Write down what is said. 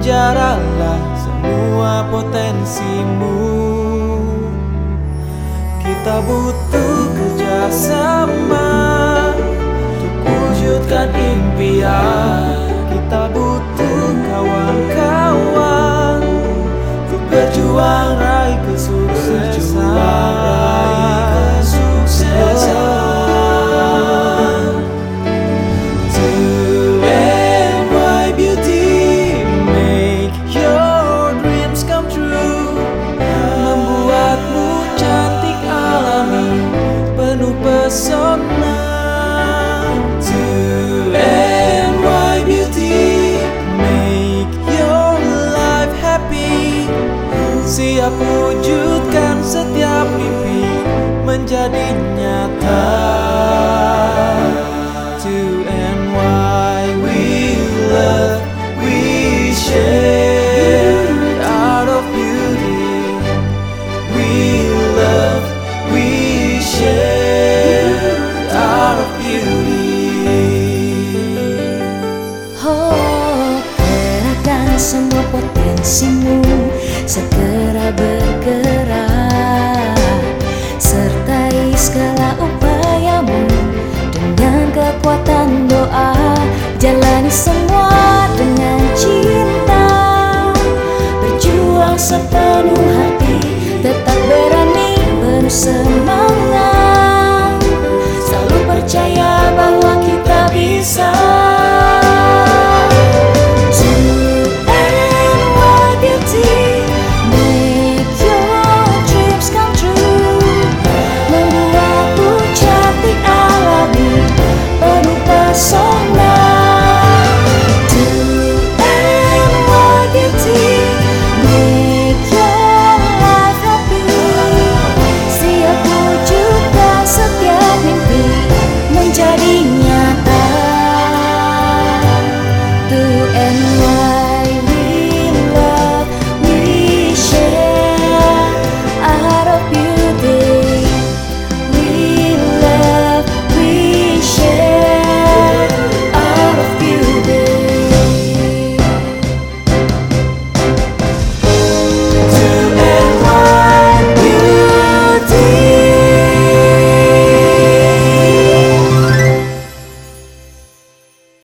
terpenjaralah semua potensimu. Kita butuh kerjasama Untuk wujudkan impian. Kita butuh Wujudkan setiap mimpi Menjadi nyata semua potensimu. Segera bergerak Sertai segala upayamu. Dengan kekuatan doa Jalani semua dengan cinta. Berjuang sepenuh hati Tetap berani penuh semangat so